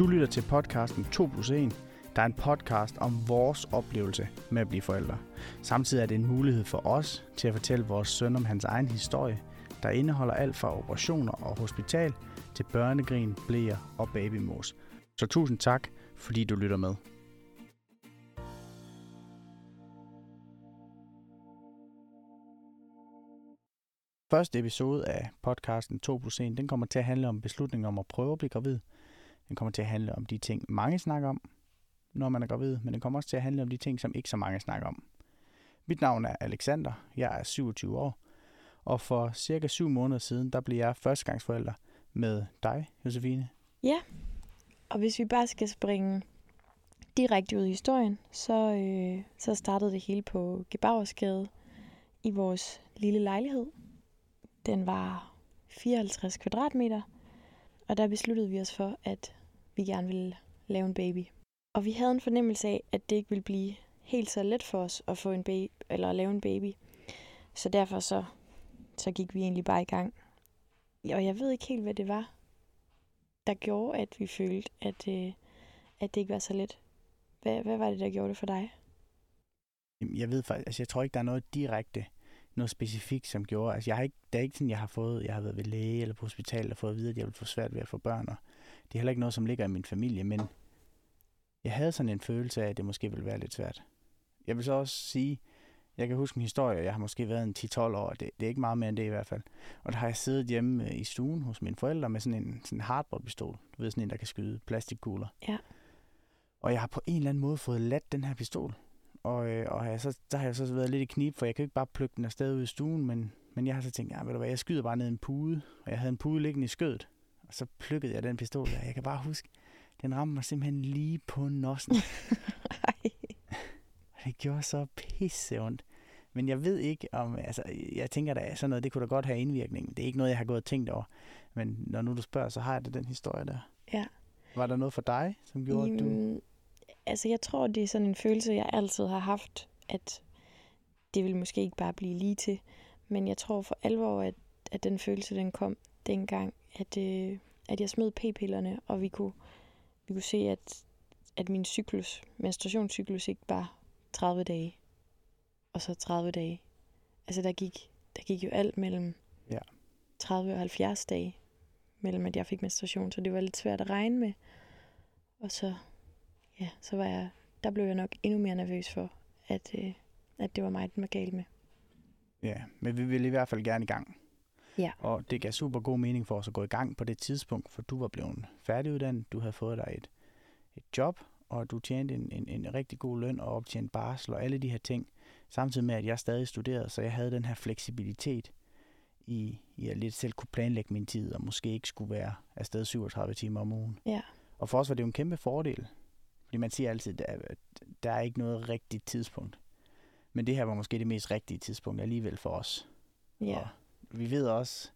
Du lytter til podcasten 2 plus 1, der er en podcast om vores oplevelse med at blive forældre. Samtidig er det en mulighed for os til at fortælle vores søn om hans egen historie, der indeholder alt fra operationer og hospital til børnegrin, blæer og babymos. Så tusind tak, fordi du lytter med. Første episode af podcasten 2 plus 1, den kommer til at handle om beslutningen om at prøve at blive gravid. Den kommer til at handle om de ting, mange snakker om, når man er gravid, men den kommer også til at handle om de ting, som ikke så mange snakker om. Mit navn er Alexander, jeg er 27 år, og for cirka 7 måneder siden, der blev jeg førstegangsforælder med dig, Josefine. Ja, og hvis vi bare skal springe direkte ud i historien, så, øh, så startede det hele på Gebauersgade i vores lille lejlighed. Den var 54 kvadratmeter, og der besluttede vi os for, at vi gerne ville lave en baby. Og vi havde en fornemmelse af, at det ikke ville blive helt så let for os at få en baby, eller at lave en baby. Så derfor så, så gik vi egentlig bare i gang. Og jeg ved ikke helt, hvad det var, der gjorde, at vi følte, at, øh, at det ikke var så let. Hvad, hvad var det, der gjorde det for dig? Jamen, Jeg ved faktisk, altså jeg tror ikke, der er noget direkte, noget specifikt, som gjorde, altså jeg har ikke, det er ikke sådan, jeg har fået, jeg har været ved læge eller på hospital og fået at vide, at jeg ville få svært ved at få børn, og det er heller ikke noget, som ligger i min familie, men jeg havde sådan en følelse af, at det måske ville være lidt svært. Jeg vil så også sige, jeg kan huske en historie, jeg har måske været en 10-12 år, det, det er ikke meget mere end det i hvert fald. Og der har jeg siddet hjemme øh, i stuen hos mine forældre med sådan en, sådan en hardboard-pistol. Du ved, sådan en, der kan skyde plastikkugler. Ja. Og jeg har på en eller anden måde fået ladt den her pistol. Og, øh, og jeg så, der har jeg så været lidt i knib, for jeg kan ikke bare plukke den afsted ud i stuen, men, men jeg har så tænkt, ja, ved du hvad, jeg skyder bare ned i en pude, og jeg havde en pude liggende i skødet. Og så plukkede jeg den pistol, og jeg kan bare huske, den ramte mig simpelthen lige på nossen. Og det gjorde så pisse ondt. Men jeg ved ikke om, altså jeg tænker da sådan noget, det kunne da godt have indvirkning. Det er ikke noget, jeg har gået og tænkt over. Men når nu du spørger, så har jeg da den historie der. Ja. Var der noget for dig, som gjorde, at du... Altså, jeg tror, det er sådan en følelse, jeg altid har haft, at det vil måske ikke bare blive lige til. Men jeg tror for alvor, at, at den følelse, den kom dengang, at, øh, at jeg smed p-pillerne, og vi kunne, vi kunne se, at, at min cyklus, menstruationscyklus ikke var 30 dage, og så 30 dage. Altså, der gik, der gik jo alt mellem Ja. 30 og 70 dage, mellem at jeg fik menstruation, så det var lidt svært at regne med. Og så, ja, så var jeg, der blev jeg nok endnu mere nervøs for, at, øh, at det var mig, den var galt med. Ja, men vi ville i hvert fald gerne i gang. Ja. Og det gav super god mening for os at gå i gang på det tidspunkt, for du var blevet færdiguddannet, du havde fået dig et, et job, og du tjente en, en, en rigtig god løn og optjente barsel og alle de her ting, samtidig med, at jeg stadig studerede, så jeg havde den her fleksibilitet i, i at lidt selv kunne planlægge min tid, og måske ikke skulle være afsted 37 timer om ugen. Ja. Og for os var det jo en kæmpe fordel, fordi man siger altid, at der er ikke noget rigtigt tidspunkt. Men det her var måske det mest rigtige tidspunkt alligevel for os. Ja, Og vi ved også,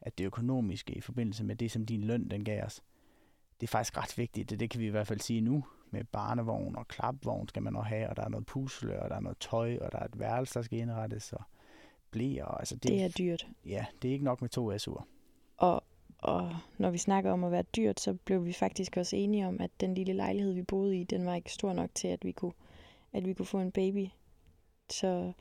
at det økonomiske i forbindelse med det, som din løn den gav os, det er faktisk ret vigtigt. Det, det kan vi i hvert fald sige nu. Med barnevogn og klapvogn skal man også have, og der er noget pusle, og der er noget tøj, og der er et værelse, der skal indrettes, og blæer. Altså det, det er dyrt. Ja, det er ikke nok med to SU'er. Og, og når vi snakker om at være dyrt, så blev vi faktisk også enige om, at den lille lejlighed, vi boede i, den var ikke stor nok til, at vi kunne, at vi kunne få en baby. Så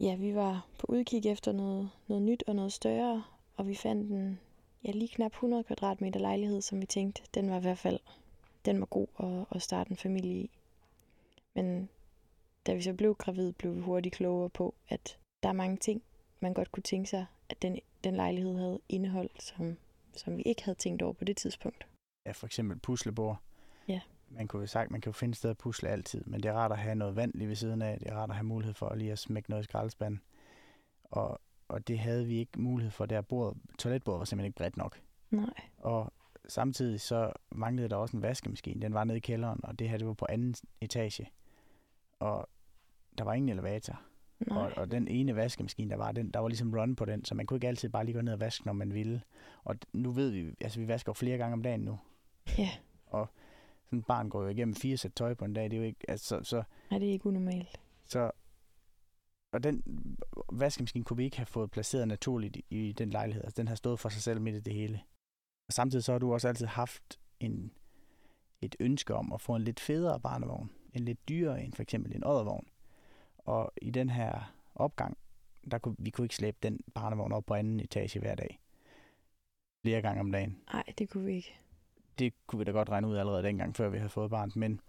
ja, vi var på udkig efter noget, noget nyt og noget større, og vi fandt en ja, lige knap 100 kvadratmeter lejlighed, som vi tænkte, den var i hvert fald den var god at, at starte en familie i. Men da vi så blev gravid, blev vi hurtigt klogere på, at der er mange ting, man godt kunne tænke sig, at den, den lejlighed havde indeholdt, som, som vi ikke havde tænkt over på det tidspunkt. Ja, for eksempel puslebord. Man kunne jo sagt, man kan jo finde et sted at pusle altid, men det er rart at have noget vand lige ved siden af. Det er rart at have mulighed for lige at smække noget i skraldespanden. Og, og det havde vi ikke mulighed for der. Bordet, toiletbordet var simpelthen ikke bredt nok. Nej. Og samtidig så manglede der også en vaskemaskine. Den var nede i kælderen, og det her det var på anden etage. Og der var ingen elevator. Nej. Og, og den ene vaskemaskine, der var, den, der var ligesom run på den, så man kunne ikke altid bare lige gå ned og vaske, når man ville. Og nu ved vi, altså vi vasker jo flere gange om dagen nu. Ja, Sådan et barn går jo igennem fire sæt tøj på en dag, det er jo ikke, altså, så, nej, det er ikke unormalt. så og den vaskemaskine kunne vi ikke have fået placeret naturligt i, i den lejlighed. Altså, den har stået for sig selv midt i det hele. Og samtidig så har du også altid haft en, et ønske om at få en lidt federe barnevogn. En lidt dyrere end for eksempel en oddervogn. Og i den her opgang, der kunne, vi kunne ikke slæbe den barnevogn op på anden etage hver dag. Flere gange om dagen. Nej, det kunne vi ikke. Det kunne vi da godt regne ud allerede dengang, før vi havde fået barn. Men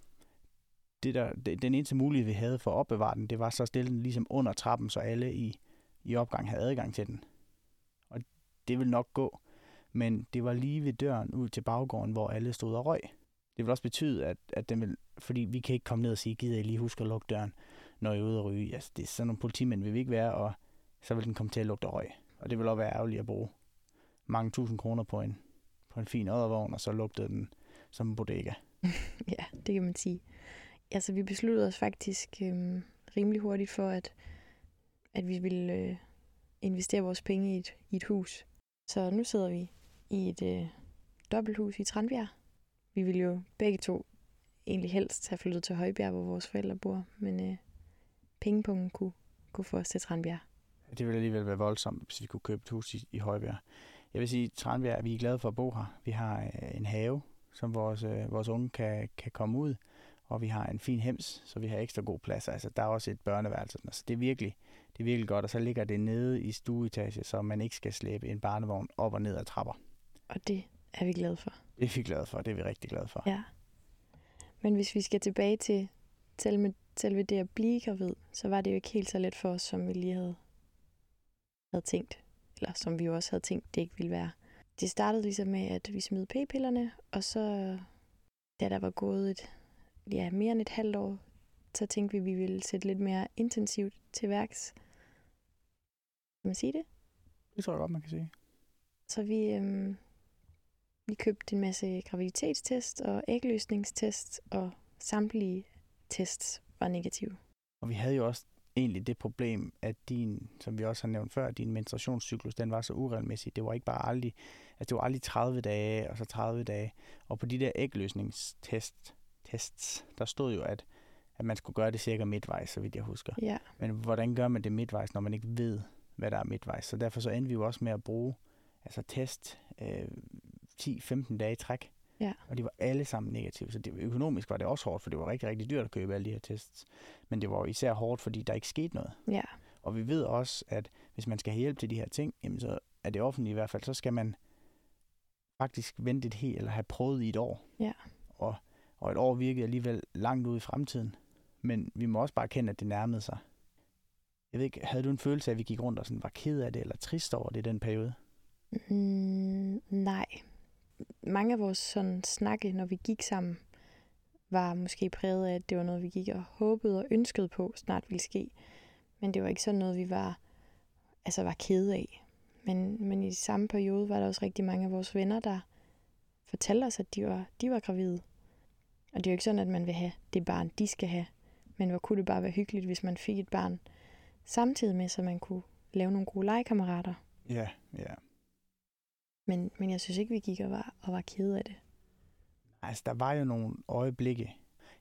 det der, det, den eneste mulighed, vi havde for at opbevare den, det var så at stille den ligesom under trappen, så alle i, i opgang havde adgang til den. Og det ville nok gå. Men det var lige ved døren ud til baggården, hvor alle stod og røg. Det vil også betyde, at, at den vil, fordi vi kan ikke komme ned og sige, gider I lige huske at lukke døren, når I er ude og ryge. Altså, det er sådan nogle politimænd vil vi ikke være, og så vil den komme til at lugte røg. Og det vil også være ærgerligt at bruge mange tusind kroner på en, på en fin oddervogn, og så lugtede den som en bodega. ja, det kan man sige. Altså, vi besluttede os faktisk øhm, rimelig hurtigt for, at, at vi ville øh, investere vores penge i et, i et hus. Så nu sidder vi i et øh, dobbelthus i Tranbjerg. Vi ville jo begge to egentlig helst have flyttet til Højbjerg, hvor vores forældre bor, men øh, pengepunkten kunne, kunne få os til Tranbjerg. Det ville alligevel være voldsomt, hvis vi kunne købe et hus i, i Højbjerg. Jeg vil sige, at Tranbjerg, vi er glade for at bo her. Vi har øh, en have, som vores, øh, vores unge kan, kan komme ud, og vi har en fin hems, så vi har ekstra god plads. Altså, der er også et børneværelse. Altså, det er virkelig, det er virkelig godt, og så ligger det nede i stueetage, så man ikke skal slæbe en barnevogn op og ned ad trapper. Og det er vi glade for. Det er vi glade for, det er vi rigtig glade for. Ja. Men hvis vi skal tilbage til selve, selve det at blive gravid, så var det jo ikke helt så let for os, som vi lige havde, havde tænkt. Eller som vi jo også havde tænkt, det ikke ville være. Det startede ligesom med, at vi smed p-pillerne, og så, da der var gået et, ja, mere end et halvt år, så tænkte vi, at vi ville sætte lidt mere intensivt til værks. Kan man sige det? Det tror jeg godt, man kan sige. Så vi, øhm, vi købte en masse graviditetstest og ægløsningstest, og samtlige tests var negative. Og vi havde jo også egentlig det problem, at din, som vi også har nævnt før, din menstruationscyklus, den var så uregelmæssig. Det var ikke bare aldrig, altså det var aldrig 30 dage, og så 30 dage. Og på de der ægløsningstests, tests, der stod jo, at, at man skulle gøre det cirka midtvejs, så vidt jeg husker. Ja. Men hvordan gør man det midtvejs, når man ikke ved, hvad der er midtvejs? Så derfor så endte vi jo også med at bruge altså test øh, 10-15 dage i træk. Ja. Og de var alle sammen negative. Så det, økonomisk var det også hårdt, for det var rigtig, rigtig dyrt at købe alle de her tests. Men det var især hårdt, fordi der ikke skete noget. Ja. Og vi ved også, at hvis man skal have hjælp til de her ting, jamen så er det offentlige i hvert fald, så skal man faktisk vente et helt, eller have prøvet i et år. Ja. Og, og et år virkede alligevel langt ude i fremtiden. Men vi må også bare kende, at det nærmede sig. Jeg ved ikke, havde du en følelse af, at vi gik rundt og sådan var ked af det, eller trist over det i den periode? Mm, nej. Mange af vores sådan snakke, når vi gik sammen, var måske præget af, at det var noget, vi gik og håbede og ønskede på snart ville ske. Men det var ikke sådan noget, vi var, altså var kede af. Men, men i samme periode var der også rigtig mange af vores venner, der fortalte os, at de var, de var gravide. Og det er jo ikke sådan, at man vil have det barn, de skal have. Men hvor kunne det bare være hyggeligt, hvis man fik et barn samtidig med, så man kunne lave nogle gode legekammerater. Ja, ja. Men, men jeg synes ikke, vi gik og var, og var kede af det. Altså, der var jo nogle øjeblikke.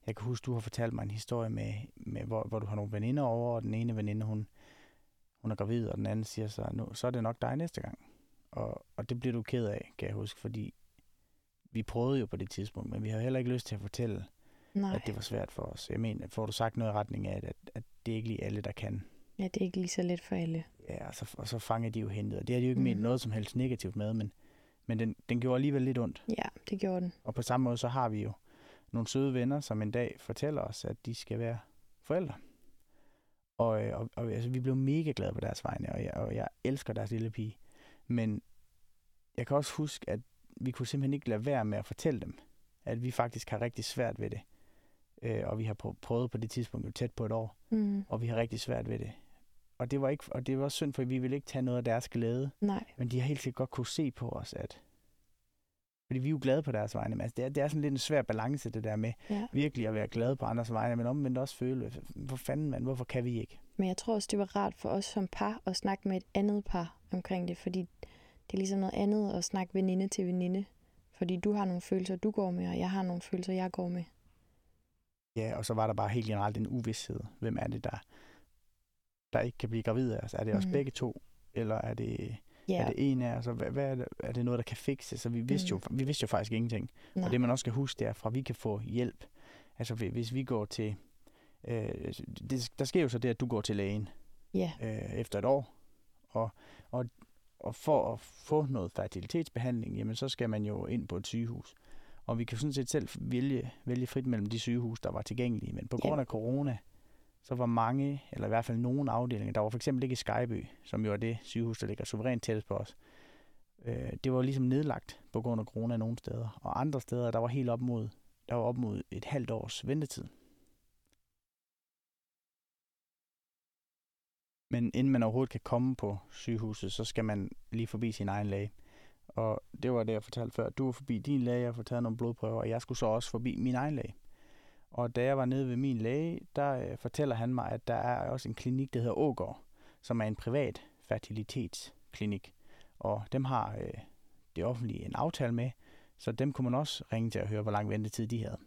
Jeg kan huske, du har fortalt mig en historie med, med hvor, hvor du har nogle veninder over, og den ene veninde, hun, hun er gravid, og den anden siger så, nu, så er det nok dig næste gang. Og, og det bliver du ked af, kan jeg huske, fordi vi prøvede jo på det tidspunkt, men vi havde heller ikke lyst til at fortælle, Nej. at det var svært for os. Jeg mener, får du sagt noget i retning af, at, at det er ikke lige alle, der kan. Ja, det er ikke lige så let for alle. Ja, og så, og så fanger de jo hentet. Og det har de jo ikke mm. ment Mhm. noget som helst negativt med, men, men den, den gjorde alligevel lidt ondt. Ja, det gjorde den. Og på samme måde, så har vi jo nogle søde venner, som en dag fortæller os, at de skal være forældre. Og, øh, og, og altså, vi blev mega glade på deres vegne, og jeg, og jeg elsker deres lille pige. Men jeg kan også huske, at vi kunne simpelthen ikke lade være med at fortælle dem, at vi faktisk har rigtig svært ved det. Øh, og vi har prø- prøvet på det tidspunkt jo tæt på et år, Mm. og vi har rigtig svært ved det. Og det var ikke, og det var synd, for vi ville ikke tage noget af deres glæde. Nej. Men de har helt sikkert godt kunne se på os, at... Fordi vi er jo glade på deres vegne. Men altså, det, er, det er sådan lidt en svær balance, det der med Ja. virkelig at være glad på andres vegne, men omvendt også føle, hvor fanden man, hvorfor kan vi ikke? Men jeg tror også, det var rart for os som par at snakke med et andet par omkring det, fordi det er ligesom noget andet at snakke veninde til veninde. Fordi du har nogle følelser, du går med, og jeg har nogle følelser, jeg går med. Ja, og så var der bare helt generelt en uvidshed. Hvem er det, der, der ikke kan blive gravid af os? Er det os Mhm. begge to? Eller er det, Ja. Er det en af altså, hvad, hvad er, det, er det noget, der kan fikse? Så vi vidste, mm. jo, vi vidste jo faktisk ingenting. Nej. Og det man også skal huske, det er, fra vi kan få hjælp. Altså hvis vi går til, øh, det, der sker jo så det, at du går til lægen ja. øh, efter et år, og, og, og for at få noget fertilitetsbehandling, jamen så skal man jo ind på et sygehus. Og vi kan sådan set selv vælge, vælge frit mellem de sygehus, der var tilgængelige. Men på grund af corona, så var mange, eller i hvert fald nogle afdelinger, der var for eksempel ikke i Skyby, som jo er det sygehus, der ligger suverænt tættest på os, øh, det var ligesom nedlagt på grund af corona nogle steder. Og andre steder, der var helt op mod, der var op mod et halvt års ventetid. Men inden man overhovedet kan komme på sygehuset, så skal man lige forbi sin egen læge. Og det var det, jeg fortalte før. Du var forbi din læge, jeg fortalte nogle blodprøver, og jeg skulle så også forbi min egen læge. Og da jeg var nede ved min læge, der øh, fortæller han mig, at der er også en klinik, der hedder Ågård, som er en privat fertilitetsklinik. Og dem har øh, det offentlige en aftale med, så dem kunne man også ringe til at høre, hvor lang ventetid de havde.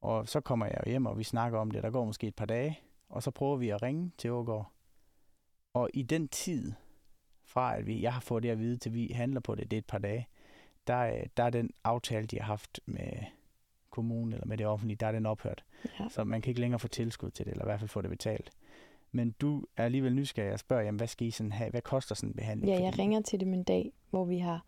Og så kommer jeg hjem, og vi snakker om det. Der går måske et par dage, og så prøver vi at ringe til Ågård. Og i den tid, fra at vi, jeg har fået det at vide, til vi handler på det, det er et par dage, der, øh, der er den aftale, de har haft med kommunen eller med det offentlige, der er den ophørt. Ja. Så man kan ikke længere få tilskud til det, eller i hvert fald få det betalt. Men du er alligevel nysgerrig og spørger, jamen, hvad skal I sådan have? Hvad koster sådan en behandling? Ja, jeg Fordi... ringer til dem en dag, hvor vi har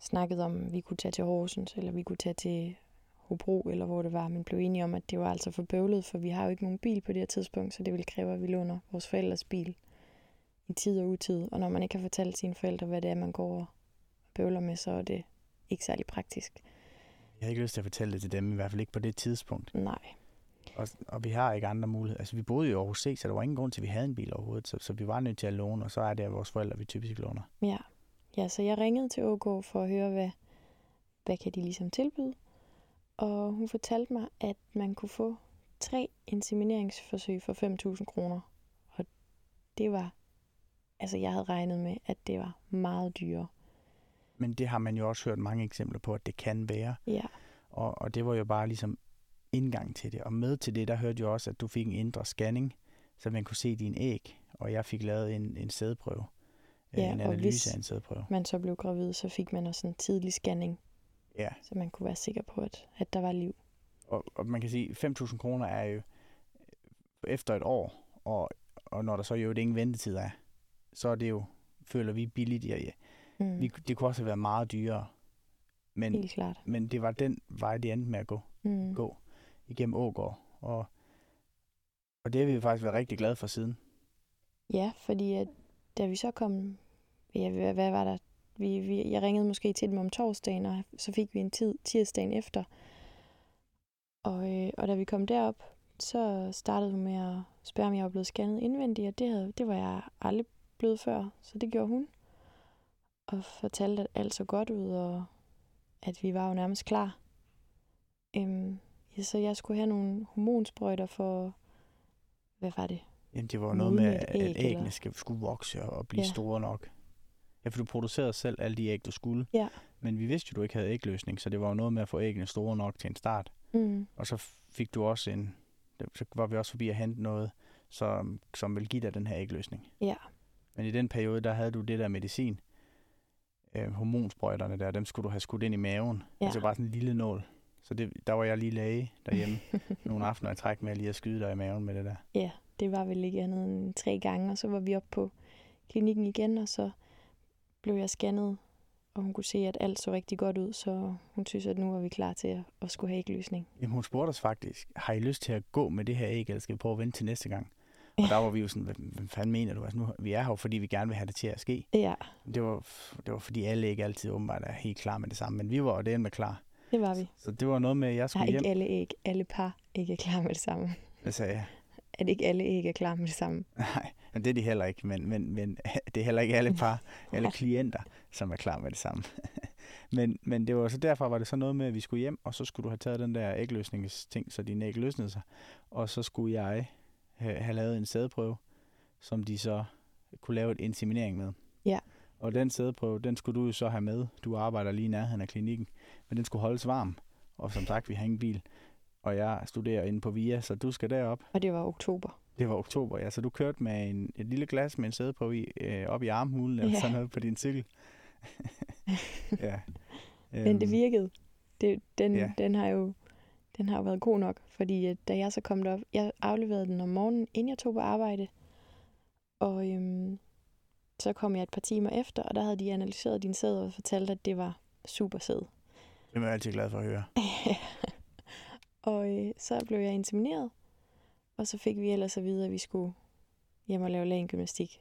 snakket om, at vi kunne tage til Horsens, eller vi kunne tage til Hobro, eller hvor det var, men blev enige om, at det var altså for bøvlet, for vi har jo ikke nogen bil på det her tidspunkt, så det ville kræve, at vi låner vores forældres bil i tid og utid. Og når man ikke har fortalt sine forældre, hvad det er, man går og bøvler med, så er det ikke særlig praktisk. Jeg har ikke lyst til at fortælle det til dem, i hvert fald ikke på det tidspunkt. Nej. Og, og vi har ikke andre muligheder. Altså, vi boede i Aarhus C, så der var ingen grund til, at vi havde en bil overhovedet. Så, så vi var nødt til at låne, og så er det at vores forældre, vi typisk låner. Ja. ja, så jeg ringede til OK for at høre, hvad, hvad kan de ligesom tilbyde. Og hun fortalte mig, at man kunne få tre insemineringsforsøg for 5.000 kroner. Og det var, altså jeg havde regnet med, at det var meget dyrere. Men det har man jo også hørt mange eksempler på, at det kan være. Ja. Og, og det var jo bare ligesom indgang til det. Og med til det, der hørte jeg også, at du fik en indre scanning, så man kunne se din æg, og jeg fik lavet en, en sædprøve. Øh, ja, en analyse af en sædprøve. man så blev gravid, så fik man også en tidlig scanning. Ja. Så man kunne være sikker på, at, at der var liv. Og, og man kan sige, 5.000 kroner er jo efter et år, og, og når der så jo ingen ventetid er, så er det jo, føler vi billigt. Ja. Mm. Vi, det kunne også have været meget dyrere. Men, Helt klart. Men det var den vej, det endte med at gå. Mm. gå igennem Ågård. Og, og det har vi faktisk været rigtig glade for siden. Ja, fordi at, da vi så kom... Ja, hvad, hvad var der? Vi, vi, jeg ringede måske til dem om torsdagen, og så fik vi en tid tirsdagen efter. Og, øh, og da vi kom derop, så startede hun med at spørge, om jeg var blevet scannet indvendigt, og det, havde, det var jeg aldrig blevet før, så det gjorde hun og fortalte, at alt så godt ud, og at vi var jo nærmest klar. Øhm, ja, så jeg skulle have nogle hormonsprøjter for, hvad var det? Jamen, det var noget med, at, æg, at æggene eller? skal, skulle vokse og blive ja. store nok. Ja, for du producerede selv alle de æg, du skulle. Ja. Men vi vidste jo, du ikke havde ægløsning, så det var jo noget med at få æggene store nok til en start. Mm. Og så fik du også en, så var vi også forbi at hente noget, som, som vil give dig den her ægløsning. Ja. Men i den periode, der havde du det der medicin, øh, hormonsprøjterne der, dem skulle du have skudt ind i maven. Ja. Altså bare sådan en lille nål. Så det, der var jeg lige læge derhjemme nogle aftener i træk med lige at skyde dig i maven med det der. Ja, det var vel ikke andet end tre gange, og så var vi op på klinikken igen, og så blev jeg scannet, og hun kunne se, at alt så rigtig godt ud, så hun synes, at nu var vi klar til at, at skulle have ægløsning. Jamen hun spurgte os faktisk, har I lyst til at gå med det her æg, eller skal vi prøve at vente til næste gang? Og der var vi jo sådan, hvad, hvad fanden mener du? Altså nu, vi er her fordi vi gerne vil have det til at ske. Ja. Det var, det var fordi alle ikke altid åbenbart er helt klar med det samme, men vi var jo det med klar. Det var vi. Så det var noget med, at jeg skulle Nej, hjem. ikke alle æg. Alle par ikke er klar med det samme. Hvad sagde jeg? At ikke alle æg er klar med det samme. Nej, men det er de heller ikke. Men, men, men det er heller ikke alle par, alle klienter, som er klar med det samme. men, men det var så derfor var det så noget med, at vi skulle hjem, og så skulle du have taget den der ægløsningsting, så din æg løsnede sig. Og så skulle jeg have, have lavet en sædeprøve, som de så kunne lave et inseminering med. Ja. Og den sædeprøve, den skulle du jo så have med. Du arbejder lige i nærheden af klinikken. Men den skulle holdes varm. Og som sagt, vi har ingen bil. Og jeg studerer inde på VIA, så du skal derop. Og det var oktober. Det var oktober, ja. Så du kørte med en, et lille glas med en sædeprøve i, øh, op i armhulen eller Ja. sådan noget på din cykel. ja. Men det Øhm, virkede. Det, den, ja. den har jo den har jo været god nok, fordi at da jeg så kom derop, jeg afleverede den om morgenen, inden jeg tog på arbejde, og øhm, så kom jeg et par timer efter, og der havde de analyseret din sæd og fortalt, at det var super sæd. Det er jeg altid glad for at høre. og øh, så blev jeg insemineret, og så fik vi ellers at vide, at vi skulle hjem og lave lagengymnastik.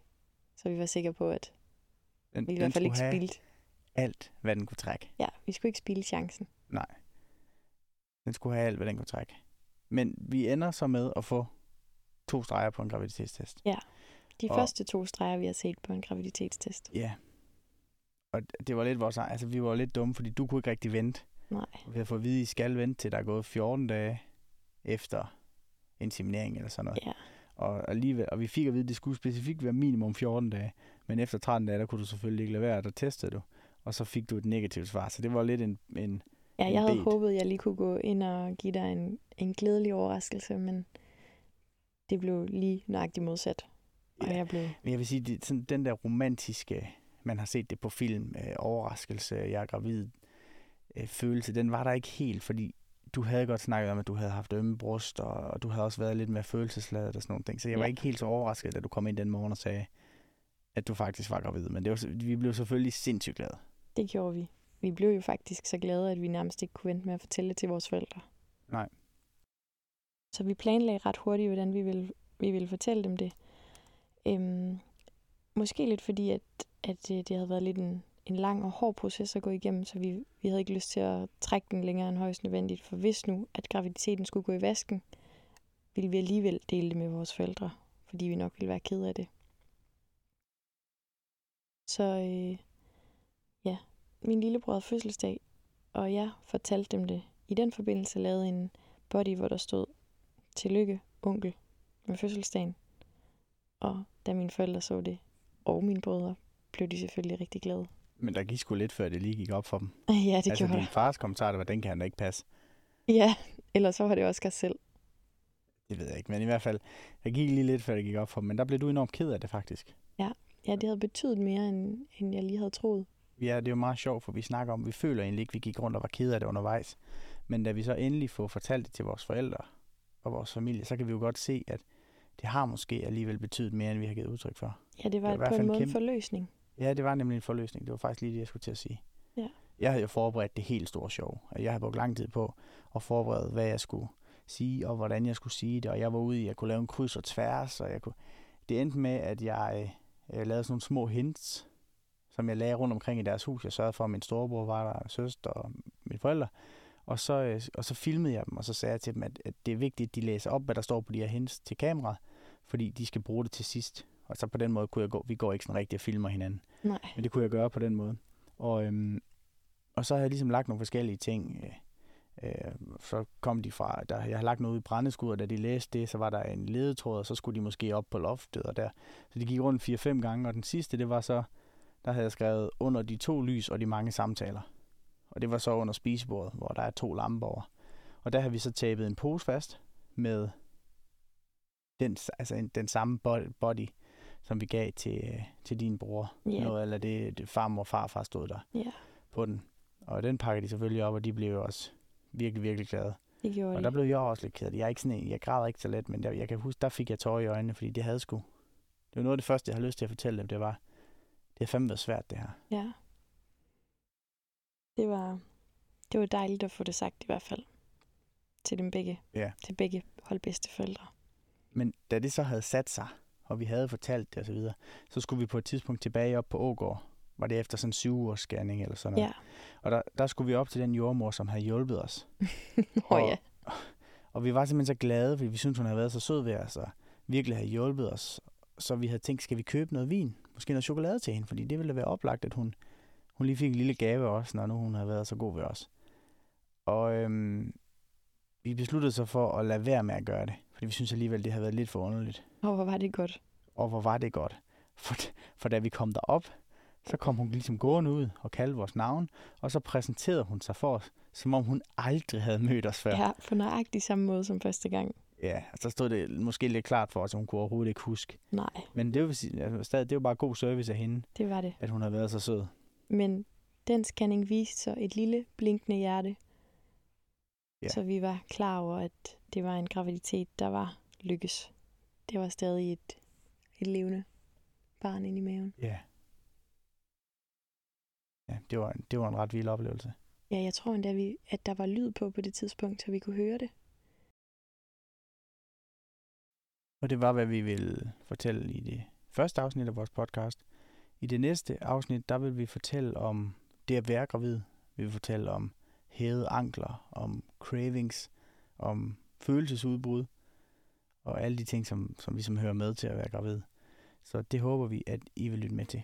Så vi var sikre på, at Den, vi i hvert fald ikke have spildte. alt, hvad den kunne trække. Ja, vi skulle ikke spilde chancen. Nej. Den skulle have alt, hvad den kunne trække. Men vi ender så med at få to streger på en graviditetstest. De Og- første to streger, vi har set på en graviditetstest. Ja. Og det var lidt vores... Altså, vi var lidt dumme, fordi du kunne ikke rigtig vente. Nej. Vi har fået at vide, at I skal vente til der er gået 14 dage efter inseminering eller sådan noget. Ja. Og, alligevel, og vi fik at vide, at det skulle specifikt være minimum 14 dage. Men efter 13 dage, der kunne du selvfølgelig ikke lade være, der testede du. Og så fik du et negativt svar. Så det var lidt en... en Ja, jeg havde bet. håbet, at jeg lige kunne gå ind og give dig en, en glædelig overraskelse, men det blev lige nøjagtigt modsat. Og Ja. jeg blev... Men jeg vil sige, det, sådan, den der romantiske, man har set det på film, øh, overraskelse, jeg er gravid, øh, følelse, den var der ikke helt, fordi du havde godt snakket om, at du havde haft ømme bryst, og, og du havde også været lidt mere følelsesladet og sådan nogle ting. Så jeg var Ja. ikke helt så overrasket, da du kom ind den morgen og sagde, at du faktisk var gravid. Men det var, vi blev selvfølgelig sindssygt glade. Det gjorde vi. Vi blev jo faktisk så glade, at vi nærmest ikke kunne vente med at fortælle det til vores forældre. Nej. Så vi planlagde ret hurtigt, hvordan vi ville, vi ville fortælle dem det. Øhm, måske lidt fordi, at, at øh, det havde været lidt en, en lang og hård proces at gå igennem, så vi, vi havde ikke lyst til at trække den længere end højst nødvendigt. For hvis nu, at graviditeten skulle gå i vasken, ville vi alligevel dele det med vores forældre, fordi vi nok ville være ked af det. Så øh, ja, min lillebror havde fødselsdag, og jeg fortalte dem det. I den forbindelse lavede en body, hvor der stod, tillykke, onkel, med fødselsdagen. Og da mine forældre så det, og mine brødre, blev de selvfølgelig rigtig glade. Men der gik sgu lidt, før det lige gik op for dem. ja, det altså, gjorde din fars kommentar, var, den kan han da ikke passe. Ja, ellers så var det Oscar selv. Det ved jeg ikke, men i hvert fald, der gik lige lidt, før det gik op for dem. Men der blev du enormt ked af det, faktisk. Ja, det havde betydet mere, end, end jeg lige havde troet. Ja, det er jo meget sjovt, for vi snakker om, vi føler egentlig ikke, vi gik rundt og var ked af det undervejs. Men da vi så endelig får fortalt det til vores forældre og vores familie, så kan vi jo godt se, at det har måske alligevel betydet mere, end vi har givet udtryk for. Ja, det var, Det var på en en måde en kæmpe- forløsning. Ja, det var nemlig en forløsning. Det var faktisk lige det, jeg skulle til at sige. Ja. Jeg havde jo forberedt det helt store show. Jeg havde brugt lang tid på at forberede, hvad jeg skulle sige, og hvordan jeg skulle sige det. Og jeg var ude i, at jeg kunne lave en kryds og tværs, og jeg kunne... det endte med, at jeg øh, lavede sådan nogle små hints, som jeg lagde rundt omkring i deres hus. Jeg sørgede for, at min storebror var der, søster og mine forældre. Og så, øh, og så filmede jeg dem, og så sagde jeg til dem, at, at det er vigtigt, at de læser op, hvad der står på de her hints til kameraet, fordi de skal bruge det til sidst. Og så på den måde kunne jeg gå, vi går ikke sådan rigtig og filmer hinanden. Nej. Men det kunne jeg gøre på den måde. Og, øhm, og så har jeg ligesom lagt nogle forskellige ting. Øh, øh, så kom de fra, der, jeg har lagt noget i brændeskud, og da de læste det, så var der en ledetråd, og så skulle de måske op på loftet og der. Så de gik rundt 4-5 gange, og den sidste, det var så, der havde jeg skrevet under de to lys og de mange samtaler. Og det var så under spisebordet, hvor der er to lamper over. Og der har vi så tapet en pose fast med den, altså en, den samme bo- body, som vi gav til, øh, til din bror. Ja. Noget, eller det, det farmor og farfar stod der Ja, på den. Og den pakkede de selvfølgelig op, og de blev jo også virkelig, virkelig glade. det gjorde Og de. der blev jeg også lidt ked af det. Jeg, er ikke sådan en, jeg græder ikke så let, men der, jeg kan huske, der fik jeg tårer i øjnene, fordi det havde sgu. Det var noget af det første, jeg havde lyst til at fortælle dem, det var, det har fandme været svært, det her. Ja. Det var, det var dejligt at få det sagt i hvert fald. Til dem begge. Ja. Til begge holdbedsteforældre. Men da det så havde sat sig, og vi havde fortalt det og så videre, så skulle vi på et tidspunkt tilbage op på Ågård. Var det efter sådan en syv ugers scanning eller sådan noget. Ja. Og der, der skulle vi op til den jordmor, som havde hjulpet os. Åh oh, ja. Og vi var simpelthen så glade, fordi vi syntes, hun havde været så sød ved os, og virkelig havde hjulpet os. Så vi havde tænkt, skal vi købe noget vin? Måske noget chokolade til hende, fordi det ville da være oplagt, at hun, hun lige fik en lille gave også, når nu hun havde været så god ved os. Og øhm, vi besluttede så for at lade være med at gøre det, fordi vi synes alligevel, det havde været lidt for underligt. Og hvor var det godt. Og hvor var det godt. For, for da vi kom derop, så kom hun ligesom gående ud og kaldte vores navn, og så præsenterede hun sig for os, som om hun aldrig havde mødt os før. Ja, på nøjagtig samme måde som første gang. Ja, og så stod det måske lidt klart for os, at hun kunne overhovedet ikke huske. Nej, Men det sige- altså, stadig, det jo bare god service af hende, det var det. at hun har været så sød. Men den scanning viste så et lille blinkende hjerte. Ja. Så vi var klar over, at det var en graviditet, der var lykkes. Det var stadig et, et levende barn inde i maven. Ja. Ja, det var, det var en ret vild oplevelse. Ja, jeg tror endda, vi, at der var lyd på på det tidspunkt, så vi kunne høre det. Og det var, hvad vi ville fortælle i det første afsnit af vores podcast. I det næste afsnit, der vil vi fortælle om det at være gravid. Vi vil fortælle om hævede ankler, om cravings, om følelsesudbrud og alle de ting, som, som ligesom hører med til at være gravid. Så det håber vi, at I vil lytte med til.